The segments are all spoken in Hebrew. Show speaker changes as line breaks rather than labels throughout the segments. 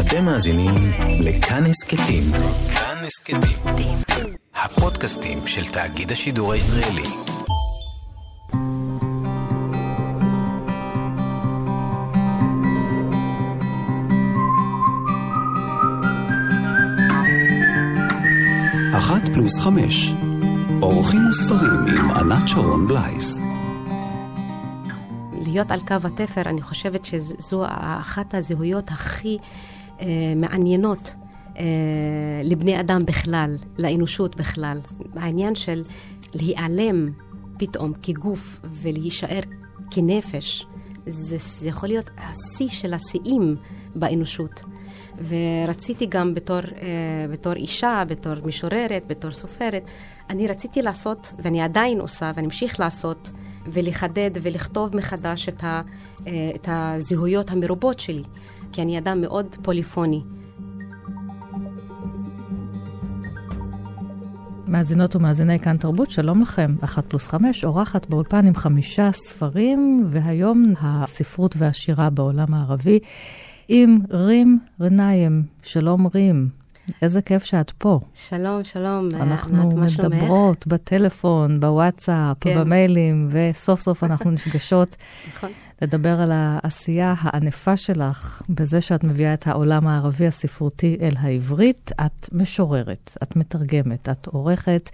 אתם מאזינים לכאן הסכתים. כאן הסכתים. הפודקאסטים של תאגיד השידור הישראלי. אחת פלוס חמש. אורחים וספרים עם ענת שרון בלייס.
להיות על קו התפר, אני חושבת שזו אחת הזהויות הכי אה, מעניינות אה, לבני אדם בכלל, לאנושות בכלל. העניין של להיעלם פתאום כגוף ולהישאר כנפש, זה, זה יכול להיות השיא של השיאים באנושות. ורציתי גם בתור, אה, בתור אישה, בתור משוררת, בתור סופרת, אני רציתי לעשות, ואני עדיין עושה, ואני אמשיך לעשות, ולחדד ולכתוב מחדש את, ה, אה, את הזהויות המרובות שלי, כי אני אדם מאוד פוליפוני.
מאזינות ומאזיני כאן תרבות, שלום לכם. אחת פלוס חמש, אורחת באולפן עם חמישה ספרים, והיום הספרות והשירה בעולם הערבי עם רים רניים. שלום רים. איזה כיף שאת פה.
שלום, שלום.
אנחנו מדברות בטלפון, בוואטסאפ, כן. במיילים, וסוף סוף אנחנו נפגשות. נכון. לדבר על העשייה הענפה שלך בזה שאת מביאה את העולם הערבי הספרותי אל העברית. את משוררת, את מתרגמת, את עורכת,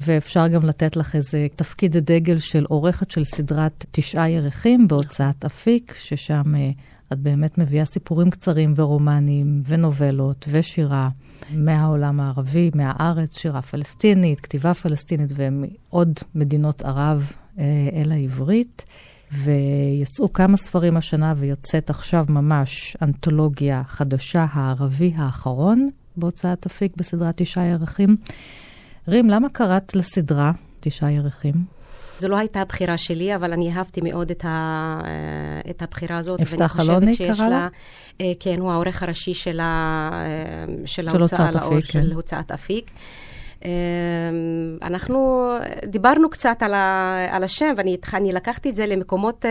ואפשר גם לתת לך איזה תפקיד דגל של עורכת של סדרת תשעה ירחים בהוצאת אפיק, ששם אה, את באמת מביאה סיפורים קצרים ורומנים ונובלות ושירה מהעולם הערבי, מהארץ, שירה פלסטינית, כתיבה פלסטינית ומעוד מדינות ערב אה, אל העברית. ויצאו כמה ספרים השנה, ויוצאת עכשיו ממש אנתולוגיה חדשה, הערבי האחרון, בהוצאת אפיק בסדרת תשעה ירחים. רים, למה קראת לסדרה תשעה ירחים?
זו לא הייתה הבחירה שלי, אבל אני אהבתי מאוד את, ה, אה, את הבחירה הזאת.
יפתח אלוני קרא לה?
אה, כן, הוא העורך הראשי של, ה, אה, של, של ההוצאה לאור, כן. של הוצאת אפיק. אנחנו דיברנו קצת על, ה, על השם, ואני לקחתי את זה למקומות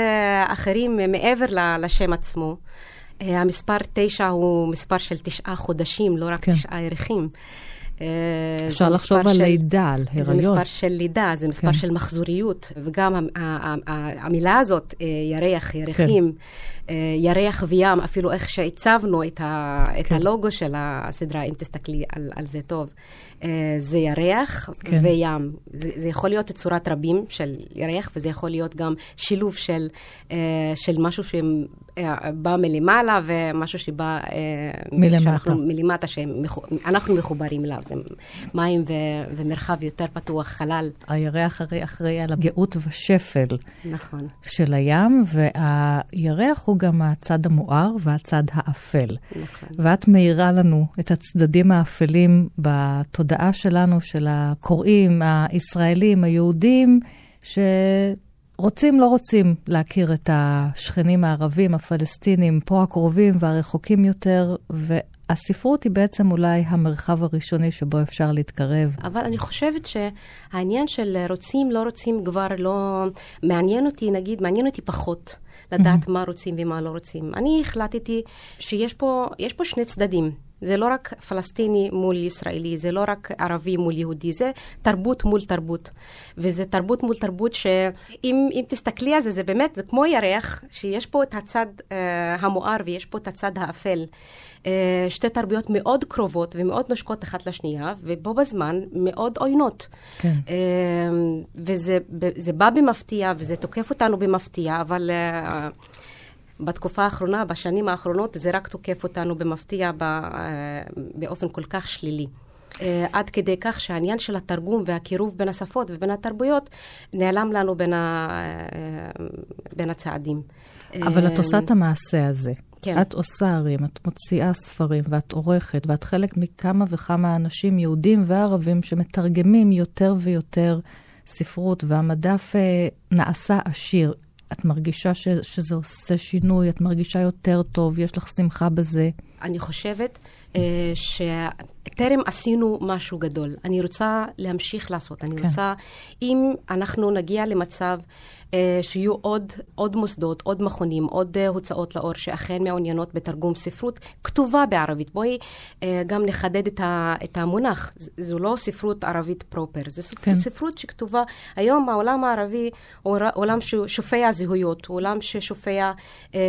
אחרים מעבר לשם עצמו. המספר תשע הוא מספר של תשעה חודשים, לא רק כן. תשעה ירחים.
אה, אפשר לחשוב על לידה, על הריון.
זה מספר של לידה, זה מספר כן. של מחזוריות, וגם המילה הזאת, אה, ירח, ירחים, כן. ירח וים, אפילו איך שהצבנו את, ה, כן. את הלוגו של הסדרה, אם תסתכלי על, על זה טוב. זה ירח כן. וים. זה, זה יכול להיות צורת רבים של ירח, וזה יכול להיות גם שילוב של, של משהו שבא מלמעלה ומשהו שבא...
מלמטה. שאנחנו,
מלמטה, שאנחנו מחוברים אליו. זה מים ו, ומרחב יותר פתוח, חלל.
הירח הרי אחראי על הגאות ושפל.
נכון.
של הים, והירח הוא גם הצד המואר והצד האפל. נכון. ואת מאירה לנו את הצדדים האפלים בתודעה שלנו, של הקוראים, הישראלים, היהודים, ש... רוצים, לא רוצים להכיר את השכנים הערבים, הפלסטינים, פה הקרובים והרחוקים יותר, הספרות היא בעצם אולי המרחב הראשוני שבו אפשר להתקרב.
אבל אני חושבת שהעניין של רוצים, לא רוצים כבר לא... מעניין אותי, נגיד, מעניין אותי פחות. לדעת mm-hmm. מה רוצים ומה לא רוצים. אני החלטתי שיש פה, פה שני צדדים. זה לא רק פלסטיני מול ישראלי, זה לא רק ערבי מול יהודי, זה תרבות מול תרבות. וזה תרבות מול תרבות שאם תסתכלי על זה, זה באמת, זה כמו ירח, שיש פה את הצד uh, המואר ויש פה את הצד האפל. Uh, שתי תרבויות מאוד קרובות ומאוד נושקות אחת לשנייה, ובו בזמן מאוד עוינות. כן. Uh, וזה בא במפתיע וזה תוקף אותנו במפתיע, אבל... Uh, בתקופה האחרונה, בשנים האחרונות, זה רק תוקף אותנו במפתיע אה, באופן כל כך שלילי. אה, עד כדי כך שהעניין של התרגום והקירוב בין השפות ובין התרבויות נעלם לנו בין, ה... אה, בין הצעדים.
אבל את עושה את המעשה הזה. כן. את עושה ערים, את מוציאה ספרים, ואת עורכת, ואת חלק מכמה וכמה אנשים, יהודים וערבים, שמתרגמים יותר ויותר ספרות, והמדף נעשה עשיר. את מרגישה ש, שזה עושה שינוי, את מרגישה יותר טוב, יש לך שמחה בזה.
אני חושבת uh, שטרם עשינו משהו גדול. אני רוצה להמשיך לעשות. אני כן. רוצה, אם אנחנו נגיע למצב שיהיו עוד, עוד מוסדות, עוד מכונים, עוד אה, הוצאות לאור שאכן מעוניינות בתרגום ספרות כתובה בערבית. בואי אה, גם נחדד את, ה, את המונח. זו לא ספרות ערבית פרופר, זו כן. ספרות שכתובה. היום העולם הערבי הוא עולם ששופע זהויות, הוא עולם ששופע אה,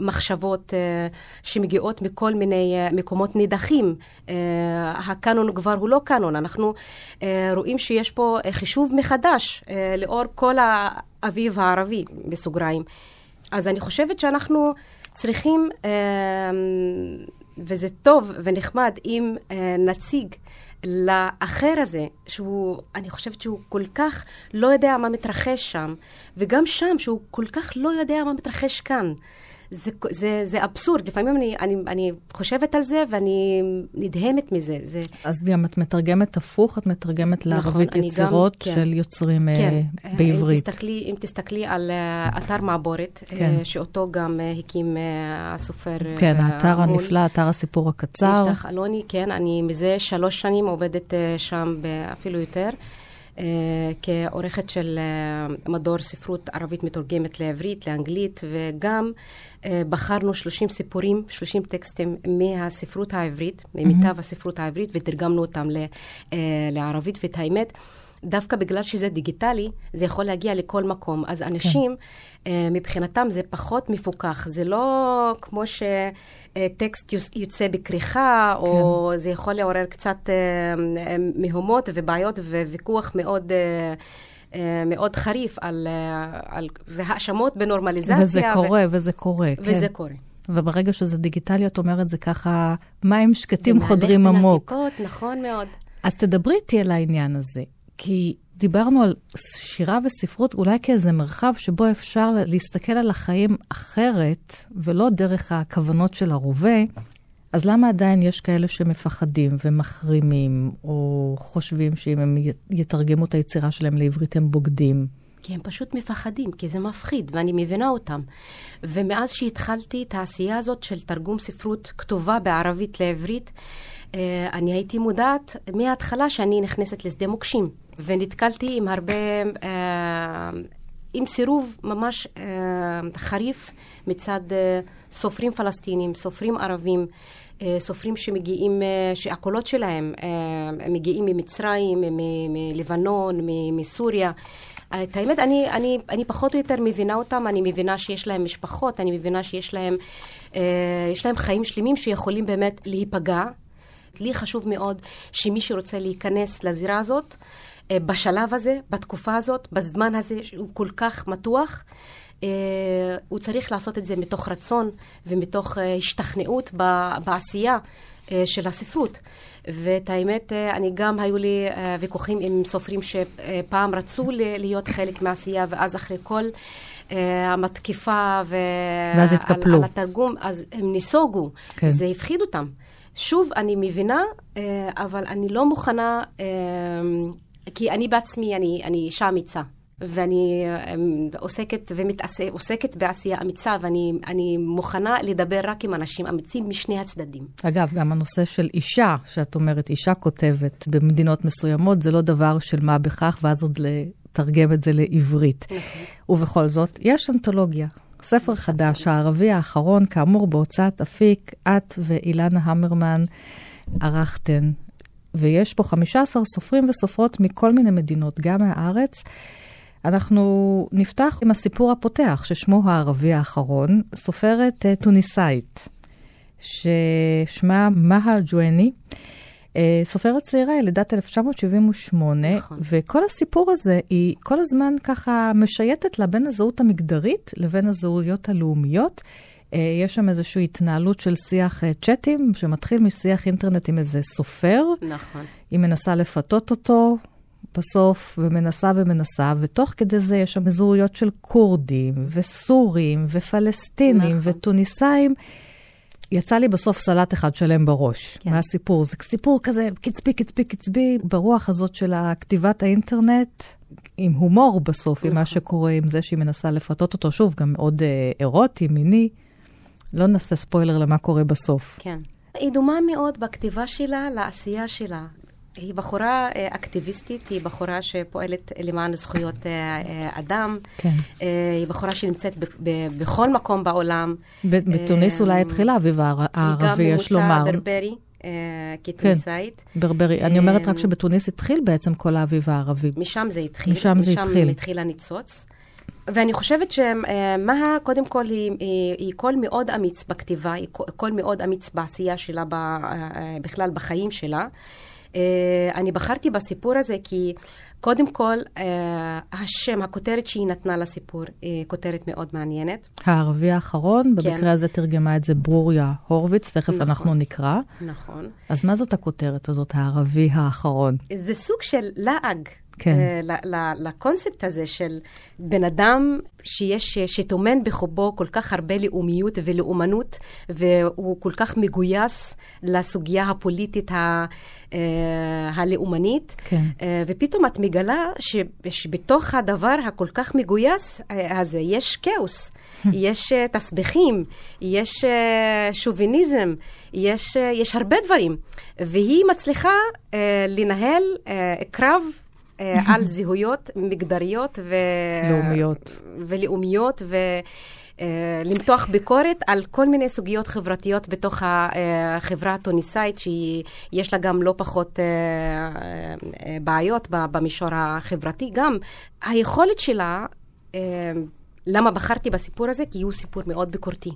מחשבות אה, שמגיעות מכל מיני אה, מקומות נידחים. אה, הקאנון כבר הוא לא קאנון, אנחנו אה, רואים שיש פה חישוב מחדש אה, לאור כל ה... האביב הערבי, בסוגריים. אז אני חושבת שאנחנו צריכים, אה, וזה טוב ונחמד אם אה, נציג לאחר הזה, שהוא, אני חושבת שהוא כל כך לא יודע מה מתרחש שם, וגם שם, שהוא כל כך לא יודע מה מתרחש כאן. זה, זה, זה אבסורד, לפעמים אני, אני, אני חושבת על זה ואני נדהמת מזה. זה...
אז גם את מתרגמת הפוך, את מתרגמת נכון, לערבית יצירות גם, כן. של יוצרים אה, כן. uh, בעברית.
אם תסתכלי, אם תסתכלי על uh, אתר מעבורת, כן. uh, שאותו גם uh, הקים uh, הסופר
כן, האתר מול... הנפלא, אתר הסיפור הקצר.
יפתח אלוני, כן, אני מזה שלוש שנים עובדת uh, שם אפילו יותר. Uh, כעורכת של uh, מדור ספרות ערבית מתורגמת לעברית, לאנגלית, וגם אה, בחרנו 30 סיפורים, 30 טקסטים מהספרות העברית, ממיטב הספרות העברית, ותרגמנו אותם אה, לערבית, ואת האמת, דווקא בגלל שזה דיגיטלי, זה יכול להגיע לכל מקום. אז אנשים, כן. מבחינתם זה פחות מפוקח. זה לא כמו שטקסט יוצא בכריכה, כן. או זה יכול לעורר קצת מהומות ובעיות וויכוח מאוד... אה, מאוד חריף על, אה, על, והאשמות בנורמליזציה.
וזה קורה, ו... וזה קורה,
כן. וזה קורה.
וברגע שזה דיגיטלי, את אומרת, זה ככה, מים שקטים חודרים עמוק.
זה מהלך בין הטיפות, נכון מאוד.
אז תדברי איתי על העניין הזה, כי דיברנו על שירה וספרות אולי כאיזה מרחב שבו אפשר להסתכל על החיים אחרת, ולא דרך הכוונות של הרובה, אז למה עדיין יש כאלה שמפחדים ומחרימים, או חושבים שאם הם יתרגמו את היצירה שלהם לעברית הם בוגדים?
כי הם פשוט מפחדים, כי זה מפחיד, ואני מבינה אותם. ומאז שהתחלתי את העשייה הזאת של תרגום ספרות כתובה בערבית לעברית, אני הייתי מודעת מההתחלה שאני נכנסת לשדה מוקשים, ונתקלתי עם הרבה, אה, עם סירוב ממש אה, חריף מצד סופרים פלסטינים, סופרים ערבים. אה, סופרים שמגיעים, אה, שהקולות שלהם אה, מגיעים ממצרים, מלבנון, מסוריה. את האמת, אני, אני, אני פחות או יותר מבינה אותם, אני מבינה שיש להם משפחות, אני מבינה שיש להם, להם חיים שלמים שיכולים באמת להיפגע. לי חשוב מאוד שמי שרוצה להיכנס לזירה הזאת, בשלב הזה, בתקופה הזאת, בזמן הזה, שהוא כל כך מתוח, אה, הוא צריך לעשות את זה מתוך רצון ומתוך אה, השתכנעות בעשייה אה, של הספרות. ואת האמת, אני גם, היו לי ויכוחים עם סופרים שפעם רצו להיות חלק מהעשייה, ואז אחרי כל המתקיפה ו...
ואז התקפלו.
על, על התרגום, אז הם ניסוגו. כן. זה הפחיד אותם. שוב, אני מבינה, אבל אני לא מוכנה, כי אני בעצמי, אני, אני אישה אמיצה. ואני אמ, עוסקת ועוסקת בעשייה אמיצה, ואני מוכנה לדבר רק עם אנשים אמיצים משני הצדדים.
אגב, גם הנושא של אישה, שאת אומרת, אישה כותבת במדינות מסוימות, זה לא דבר של מה בכך, ואז עוד לתרגם את זה לעברית. נכון. ובכל זאת, יש אנתולוגיה. ספר חדש, הערבי האחרון, כאמור, בהוצאת אפיק, את ואילנה המרמן ערכתן. ויש פה 15 סופרים וסופרות מכל מיני מדינות, גם מהארץ. אנחנו נפתח עם הסיפור הפותח, ששמו הערבי האחרון, סופרת uh, טוניסאית, ששמה מהה ג'ואני. Uh, סופרת צעירה, ילידת 1978, נכון. וכל הסיפור הזה, היא כל הזמן ככה משייטת לה בין הזהות המגדרית לבין הזהויות הלאומיות. Uh, יש שם איזושהי התנהלות של שיח uh, צ'אטים, שמתחיל משיח אינטרנט עם איזה סופר.
נכון.
היא מנסה לפתות אותו, בסוף, ומנסה ומנסה, ותוך כדי זה יש שם זהויות של כורדים, וסורים, ופלסטינים, נכון. וטוניסאים. יצא לי בסוף סלט אחד שלם בראש, כן. מהסיפור. זה סיפור כזה קצבי, קצבי, קצבי, ברוח הזאת של כתיבת האינטרנט, עם הומור בסוף. עם מה נכון. שקורה, עם זה שהיא מנסה לפתות אותו, שוב, גם מאוד אה, אירוטי, מיני. לא נעשה ספוילר למה קורה בסוף.
כן. היא דומה מאוד בכתיבה שלה לעשייה שלה. היא בחורה אה, אקטיביסטית, היא בחורה שפועלת למען זכויות אה, אה, אדם. כן. היא בחורה שנמצאת בכל מקום בעולם.
בתוניס אולי התחילה האביב הערבי, יש לומר.
היא גם ממוצא ברברי. כתוניסאית.
כן, ברברי. אני אומרת רק שבתוניס התחיל בעצם כל האביב הערבי.
משם זה התחיל.
משם זה התחיל.
משם התחיל הניצוץ. ואני חושבת שמהה, קודם כל, היא, היא, היא קול מאוד אמיץ בכתיבה, היא קול מאוד אמיץ בעשייה שלה, בכלל בחיים שלה. אה, אני בחרתי בסיפור הזה כי קודם כל, אה, השם, הכותרת שהיא נתנה לסיפור, היא כותרת מאוד מעניינת.
הערבי האחרון, כן. במקרה הזה תרגמה את זה ברוריה הורוביץ, תכף נכון, אנחנו נקרא.
נכון.
אז מה זאת הכותרת הזאת, הערבי האחרון?
זה סוג של לעג. כן. אה, לקונספט הזה של בן אדם שיש, שטומן בחובו כל כך הרבה לאומיות ולאומנות, והוא כל כך מגויס לסוגיה הפוליטית ה, uh, הלאומנית, כן. ופתאום את מגלה ש, שבתוך הדבר הכל כך מגויס הזה יש כאוס, יש תסבכים, יש שוביניזם, יש, יש הרבה דברים, והיא מצליחה לנהל קרב אה, על זהויות מגדריות ו...
לאומיות.
ולאומיות, ולמתוח ביקורת על כל מיני סוגיות חברתיות בתוך החברה התוניסאית, שיש לה גם לא פחות אה, אה, בעיות במישור החברתי. גם היכולת שלה... למה בחרתי בסיפור הזה? כי הוא סיפור מאוד ביקורתי.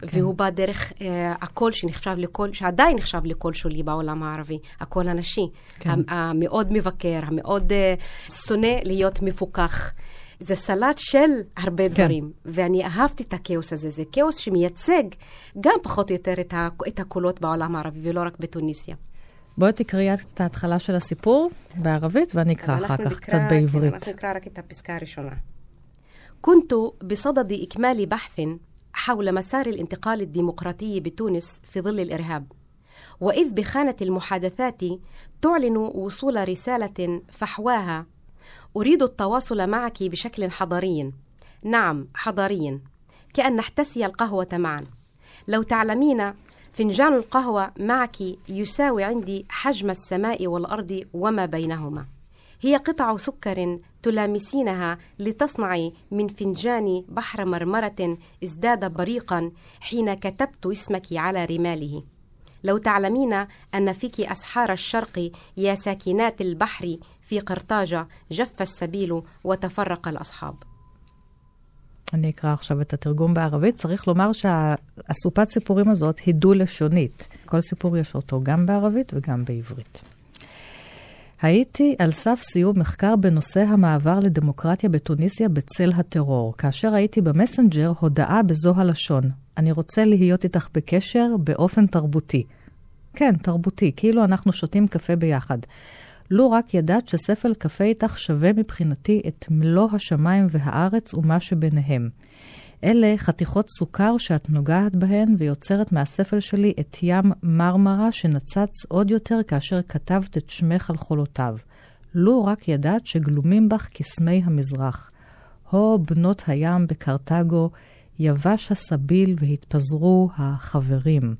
כן. והוא בא דרך אה, הקול שנחשב לקול, שעדיין נחשב לקול שולי בעולם הערבי, הקול הנשי. כן. המאוד מבקר, המאוד אה, שונא להיות מפוקח. זה סלט של הרבה כן. דברים, ואני אהבתי את הכאוס הזה. זה כאוס שמייצג גם פחות או יותר את, ה, את הקולות בעולם הערבי, ולא רק בתוניסיה.
בואי תקראי את ההתחלה של הסיפור בערבית, ואני אקרא אחר כך קצת בעברית. כן,
אנחנו נקרא רק את הפסקה הראשונה. كنت بصدد إكمال بحث حول مسار الانتقال الديمقراطي بتونس في ظل الإرهاب. وإذ بخانة المحادثات تعلن وصول رسالة فحواها أريد التواصل معك بشكل حضاري. نعم حضاري. كأن نحتسي القهوة معا. لو تعلمين فنجان القهوة معك يساوي عندي حجم السماء والأرض وما بينهما. هي قطع سكر تلامسينها لتصنعي من فنجان بحر مرمرة ازداد بريقا حين كتبت اسمك على رماله لو تعلمين أن فيك أسحار الشرق يا ساكنات البحر في قرطاجة جف السبيل وتفرق الأصحاب
אני אקרא עכשיו את התרגום בערבית. צריך לומר שהאסופת סיפורים הזאת היא דו-לשונית. כל סיפור יש אותו גם בערבית וגם בעברית. הייתי על סף סיום מחקר בנושא המעבר לדמוקרטיה בתוניסיה בצל הטרור, כאשר הייתי במסנג'ר הודעה בזו הלשון: אני רוצה להיות איתך בקשר באופן תרבותי. כן, תרבותי, כאילו אנחנו שותים קפה ביחד. לו רק ידעת שספל קפה איתך שווה מבחינתי את מלוא השמיים והארץ ומה שביניהם. אלה חתיכות סוכר שאת נוגעת בהן ויוצרת מהספל שלי את ים מרמרה שנצץ עוד יותר כאשר כתבת את שמך על חולותיו. לו רק ידעת שגלומים בך קסמי המזרח. הו בנות הים בקרתגו, יבש הסביל והתפזרו החברים.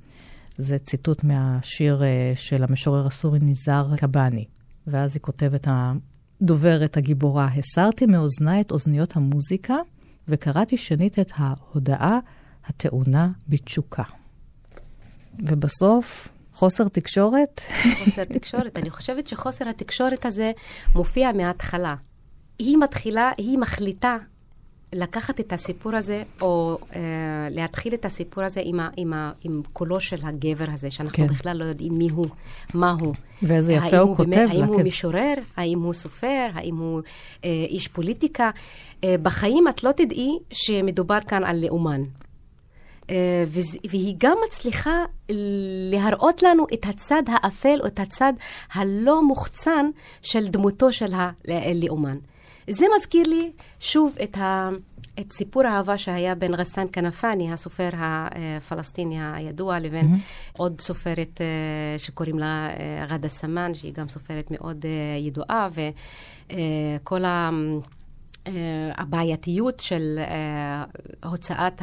זה ציטוט מהשיר אה, של המשורר הסורי ניזר קבאני. ואז היא כותבת הדוברת הגיבורה, הסרתי מאוזניי את אוזניות המוזיקה, וקראתי שנית את ההודעה הטעונה בתשוקה. ובסוף, חוסר תקשורת?
חוסר תקשורת. אני חושבת שחוסר התקשורת הזה מופיע מההתחלה. היא מתחילה, היא מחליטה לקחת את הסיפור הזה, או אה, להתחיל את הסיפור הזה עם, ה, עם, ה, עם קולו של הגבר הזה, שאנחנו כן. בכלל לא יודעים מי הוא, מה הוא.
ואיזה יפה הוא, הוא כותב. באמת,
האם הוא משורר, האם הוא סופר, האם הוא אה, איש פוליטיקה. אה, בחיים את לא תדעי שמדובר כאן על לאומן. אה, והיא גם מצליחה להראות לנו את הצד האפל או את הצד הלא מוחצן של דמותו של הלאומן. זה מזכיר לי שוב את, ה, את סיפור האהבה שהיה בין רסאן כנפאני, הסופר הפלסטיני הידוע, לבין mm-hmm. עוד סופרת uh, שקוראים לה רדה סמן, שהיא גם סופרת מאוד uh, ידועה, וכל ה... הבעייתיות של הוצאת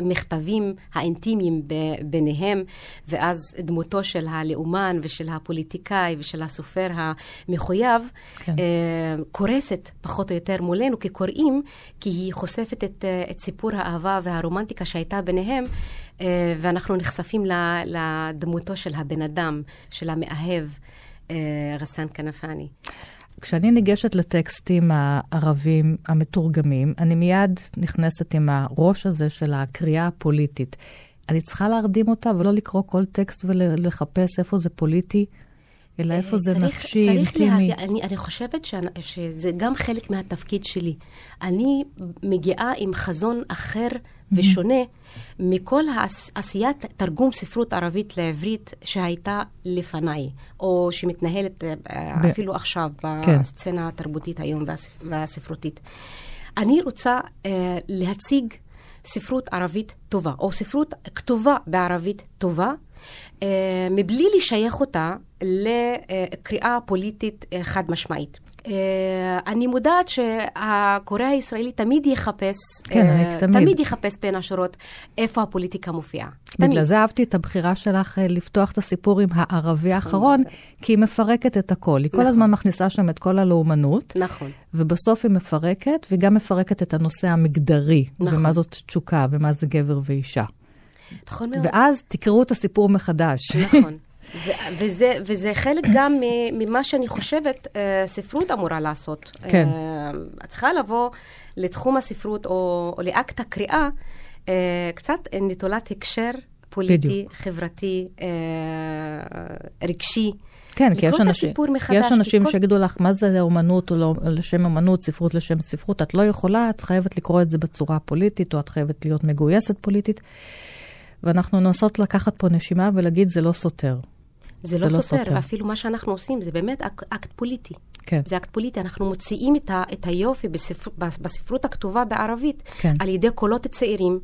המכתבים האינטימיים ביניהם, ואז דמותו של הלאומן ושל הפוליטיקאי ושל הסופר המחויב כן. אה, קורסת פחות או יותר מולנו כקוראים, כי היא חושפת את, את סיפור האהבה והרומנטיקה שהייתה ביניהם. ואנחנו נחשפים לדמותו של הבן אדם, של המאהב, רסאן כנפאני.
כשאני ניגשת לטקסטים הערבים המתורגמים, אני מיד נכנסת עם הראש הזה של הקריאה הפוליטית. אני צריכה להרדים אותה ולא לקרוא כל טקסט ולחפש איפה זה פוליטי, אלא איפה זה צריך, נפשי, צריך אינטימי.
לה, אני, אני חושבת ש, שזה גם חלק מהתפקיד שלי. אני מגיעה עם חזון אחר ושונה מכל עשיית תרגום ספרות ערבית לעברית שהייתה לפניי, או שמתנהלת אה, אפילו עכשיו כן. בסצנה התרבותית היום והספרותית. אני רוצה uh, להציג ספרות ערבית טובה, או ספרות כתובה בערבית טובה, מבלי לשייך אותה לקריאה פוליטית uh, חד משמעית. אה, אני מודעת שהקורא הישראלי תמיד יחפש, כן, תמיד. תמיד יחפש בין השורות איפה הפוליטיקה מופיעה.
בגלל. זה אהבתי את הבחירה שלך לפתוח את הסיפור עם הערבי האחרון, כי היא מפרקת את הכל. היא נכון. כל הזמן מכניסה שם את כל הלאומנות.
נכון.
ובסוף היא מפרקת, וגם מפרקת את הנושא המגדרי, נכון. ומה זאת תשוקה, ומה זה גבר ואישה.
נכון מאוד.
ואז תקראו את הסיפור מחדש.
נכון. וזה, וזה חלק גם ממה שאני חושבת uh, ספרות אמורה לעשות.
כן.
Uh, את צריכה לבוא לתחום הספרות או, או לאקט הקריאה uh, קצת נטולת הקשר פוליטי, בדיוק. חברתי, רגשי.
כן, כי יש אנשים, יש אנשים כל... שיגידו לך, מה זה אומנות או לא, לשם אומנות, ספרות לשם ספרות, את לא יכולה, את חייבת לקרוא את זה בצורה פוליטית, או את חייבת להיות מגויסת פוליטית. ואנחנו ננסות לקחת פה נשימה ולהגיד, זה לא סותר.
זה, זה לא, לא סותר, סותר, אפילו מה שאנחנו עושים זה באמת אק, אקט פוליטי.
כן.
זה אקט פוליטי, אנחנו מוציאים את, ה, את היופי בספר, בספרות הכתובה בערבית, כן. על ידי קולות צעירים,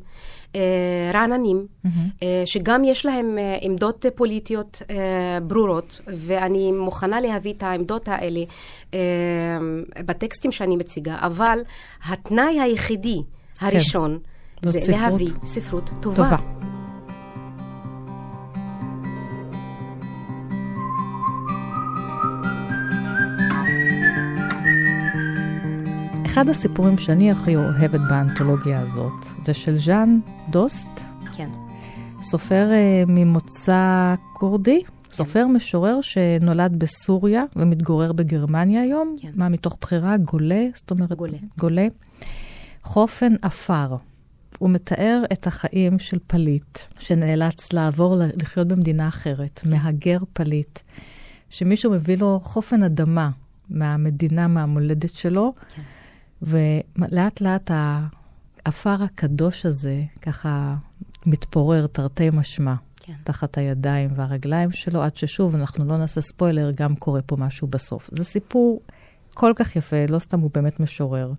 אה, רעננים, mm-hmm. אה, שגם יש להם אה, עמדות פוליטיות אה, ברורות, ואני מוכנה להביא את העמדות האלה אה, בטקסטים שאני מציגה, אבל התנאי היחידי, הראשון, כן. זה ספרות. להביא ספרות טובה. טובה.
אחד הסיפורים שאני הכי אוהבת באנתולוגיה הזאת זה של ז'אן דוסט.
כן.
סופר uh, ממוצא כורדי, כן. סופר משורר שנולד בסוריה ומתגורר בגרמניה היום. כן. מה, מתוך בחירה? גולה? זאת אומרת,
גולה.
גולה. חופן עפר. הוא מתאר את החיים של פליט שנאלץ לעבור לחיות במדינה אחרת, כן. מהגר פליט, שמישהו מביא לו חופן אדמה מהמדינה, מהמולדת שלו, כן. ולאט לאט העפר הקדוש הזה ככה מתפורר, תרתי משמע, כן. תחת הידיים והרגליים שלו, עד ששוב, אנחנו לא נעשה ספוילר, גם קורה פה משהו בסוף. זה סיפור כל כך יפה, לא סתם הוא באמת משורר.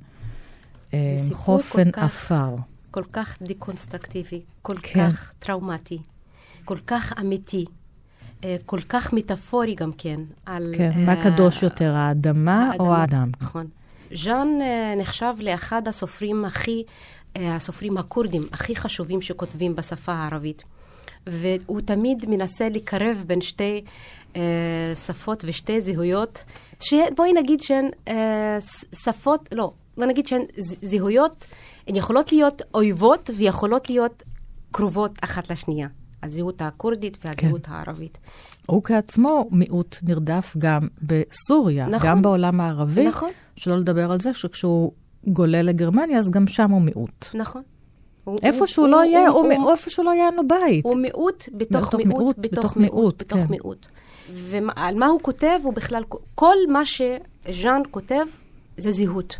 אה, חופן עפר. כל כך דקונסטרקטיבי, כל כן. כך טראומטי, כל כך אמיתי. אה, כל כך מטאפורי גם כן. על,
כן, uh, מה קדוש יותר, האדמה, האדמה או האדם?
נכון. ז'אן אה, נחשב לאחד הסופרים הכי, אה, הסופרים הכורדים הכי חשובים שכותבים בשפה הערבית. והוא תמיד מנסה לקרב בין שתי אה, שפות ושתי זהויות, בואי נגיד שהן אה, שפות, לא, בואי נגיד שהן זהויות, הן יכולות להיות אויבות ויכולות להיות קרובות אחת לשנייה. הזהות הכורדית והזהות כן. הערבית.
הוא כעצמו מיעוט נרדף גם בסוריה, נכון, גם בעולם הערבי.
נכון.
שלא לדבר על זה שכשהוא גולה לגרמניה, אז גם שם הוא מיעוט.
נכון.
איפה שהוא לא יהיה, הוא איפה שהוא לא יהיה לנו בית.
הוא מיעוט בתוך מיעוט, בתוך מיעוט, בתוך מיעוט. ועל מה הוא כותב, הוא בכלל, כל מה שז'אן כותב זה זהות.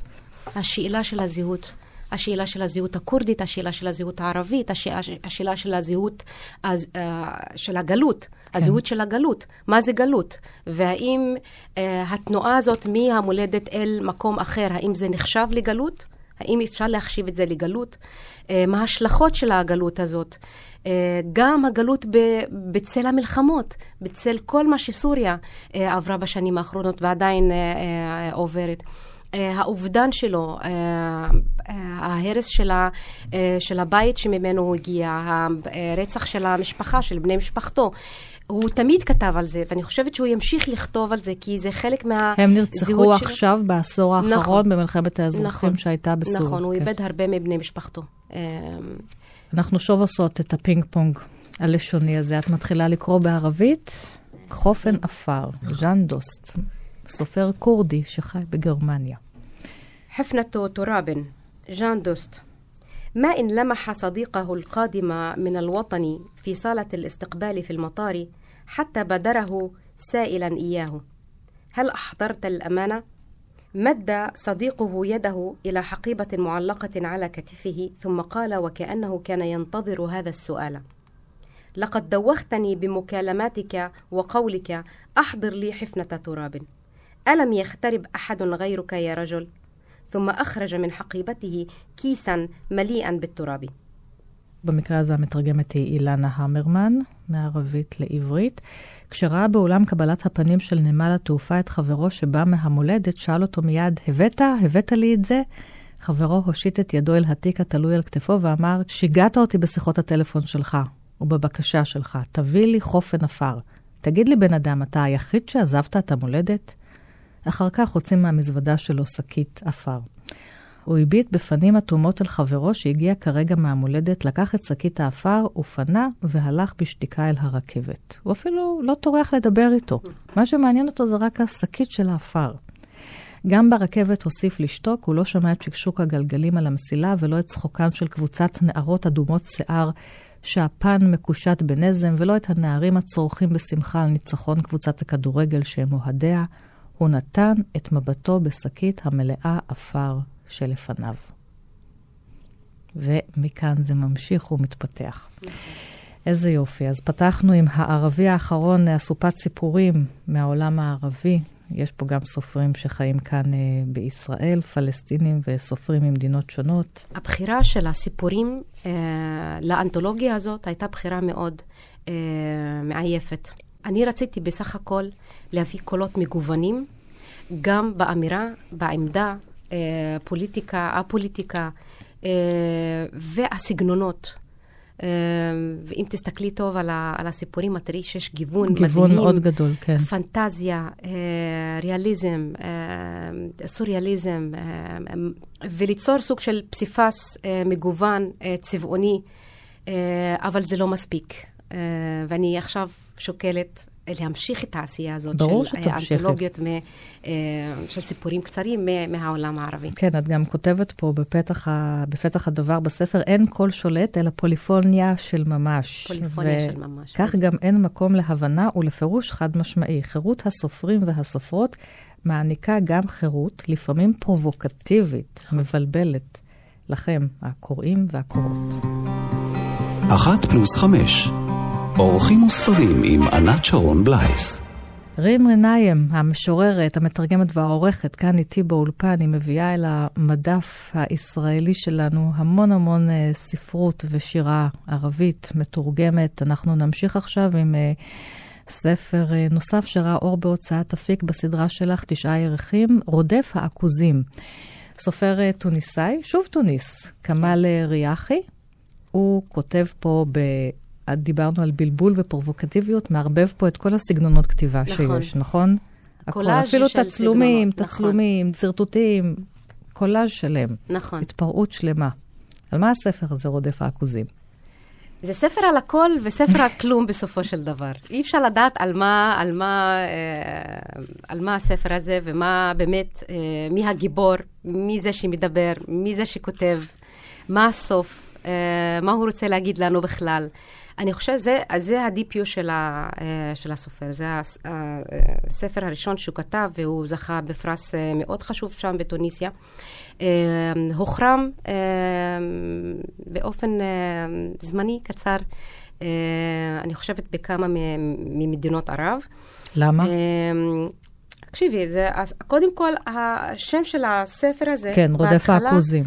השאלה של הזהות. השאלה של הזהות הכורדית, השאלה של הזהות הערבית, השאלה, השאלה של הזהות אז, uh, של הגלות, כן. הזהות של הגלות, מה זה גלות, והאם uh, התנועה הזאת מהמולדת אל מקום אחר, האם זה נחשב לגלות? האם אפשר להחשיב את זה לגלות? Uh, מה ההשלכות של הגלות הזאת? Uh, גם הגלות בצל המלחמות, בצל כל מה שסוריה uh, עברה בשנים האחרונות ועדיין uh, uh, עוברת. האובדן שלו, ההרס של, ה, של הבית שממנו הוא הגיע, הרצח של המשפחה, של בני משפחתו. הוא תמיד כתב על זה, ואני חושבת שהוא ימשיך לכתוב על זה, כי זה חלק מהזהות
שלו. הם נרצחו עכשיו, שלו. בעשור האחרון, נכון, במלחמת האזרחים נכון, שהייתה בסוריה.
נכון, הוא כן. איבד הרבה מבני משפחתו.
אנחנו שוב עושות את הפינג פונג הלשוני הזה. את מתחילה לקרוא בערבית, חופן עפר, ז'אן דוסט, סופר כורדי שחי בגרמניה.
حفنة تراب جان دوست ما إن لمح صديقه القادم من الوطن في صالة الاستقبال في المطار حتى بادره سائلا إياه هل أحضرت الأمانة؟ مد صديقه يده إلى حقيبة معلقة على كتفه ثم قال وكأنه كان ينتظر هذا السؤال لقد دوختني بمكالماتك وقولك أحضر لي حفنة تراب ألم يخترب أحد غيرك يا رجل؟ ثم أخرج من حقيبته كيسا مليئا بالتراب.
במקרה הזה המתרגמת היא אילנה המרמן, מערבית לעברית. כשראה באולם קבלת הפנים של נמל התעופה את חברו שבא מהמולדת, שאל אותו מיד, הבאת? הבאת לי את זה? חברו הושיט את ידו אל התיק התלוי על כתפו ואמר, שיגעת אותי בשיחות הטלפון שלך ובבקשה שלך, תביא לי חופן עפר. תגיד לי, בן אדם, אתה היחיד שעזבת את המולדת? אחר כך הוציא מהמזוודה שלו שקית עפר. הוא הביט בפנים אטומות אל חברו שהגיע כרגע מהמולדת, לקח את שקית האפר ופנה והלך בשתיקה אל הרכבת. הוא אפילו לא טורח לדבר איתו. מה שמעניין אותו זה רק השקית של האפר. גם ברכבת הוסיף לשתוק, הוא לא שמע את שקשוק הגלגלים על המסילה ולא את צחוקן של קבוצת נערות אדומות שיער שהפן מקושט בנזם, ולא את הנערים הצורכים בשמחה על ניצחון קבוצת הכדורגל שהם אוהדיה. הוא נתן את מבטו בשקית המלאה עפר שלפניו. ומכאן זה ממשיך ומתפתח. איזה יופי. אז פתחנו עם הערבי האחרון, אסופת סיפורים מהעולם הערבי. יש פה גם סופרים שחיים כאן אה, בישראל, פלסטינים וסופרים ממדינות שונות.
הבחירה של הסיפורים אה, לאנתולוגיה הזאת הייתה בחירה מאוד אה, מעייפת. אני רציתי בסך הכל להביא קולות מגוונים, גם באמירה, בעמדה, אה, פוליטיקה, א-פוליטיקה, אה, והסגנונות. אה, ואם תסתכלי טוב על, ה, על הסיפורים, את תראי שיש גיוון,
מדהים. גיוון מאוד גדול, כן.
פנטזיה, אה, ריאליזם, אה, סוריאליזם, אה, וליצור סוג של פסיפס אה, מגוון, אה, צבעוני, אה, אבל זה לא מספיק. אה, ואני עכשיו שוקלת להמשיך את העשייה הזאת
ברור
של האנתולוגיות אה, של סיפורים קצרים מהעולם הערבי.
כן, את גם כותבת פה בפתח, ה, בפתח הדבר בספר, אין כל שולט אלא פוליפוניה של ממש.
פוליפוניה של ממש.
כך גם אין מקום להבנה ולפירוש חד משמעי. חירות הסופרים והסופרות מעניקה גם חירות, לפעמים פרובוקטיבית, מבלבלת, לכם, הקוראים והקוראות.
אחת פלוס חמש אורחים וספרים עם ענת שרון בלייס.
רים רניים, המשוררת, המתרגמת והעורכת, כאן איתי באולפן, היא מביאה אל המדף הישראלי שלנו המון המון uh, ספרות ושירה ערבית מתורגמת. אנחנו נמשיך עכשיו עם uh, ספר uh, נוסף שראה אור בהוצאת אפיק בסדרה שלך, תשעה ירחים, רודף העכוזים. סופר טוניסאי, שוב טוניס, כמאל ריאחי. הוא כותב פה ב... דיברנו על בלבול ופרובוקטיביות, מערבב פה את כל הסגנונות כתיבה נכון. שיש, נכון?
הכל,
אפילו תצלומים, סגנונות, תצלומים, נכון. שרטוטים, קולאז' שלם.
נכון.
התפרעות שלמה. על מה הספר הזה, רודף העכוזים?
זה ספר על הכל וספר על כלום בסופו של דבר. אי אפשר לדעת על מה, על מה, אה, על מה הספר הזה ומה באמת, אה, מי הגיבור, מי זה שמדבר, מי זה שכותב, מה הסוף, אה, מה הוא רוצה להגיד לנו בכלל. אני חושבת, זה, זה הדיפיו של, ה, אה, של הסופר. זה הספר הראשון שהוא כתב, והוא זכה בפרס אה, מאוד חשוב שם בתוניסיה. אה, הוחרם באופן זמני קצר, אני חושבת, בכמה ממדינות ערב.
למה?
תקשיבי, זה, קודם כל, השם של הספר הזה,
כן, רודף העכוזים.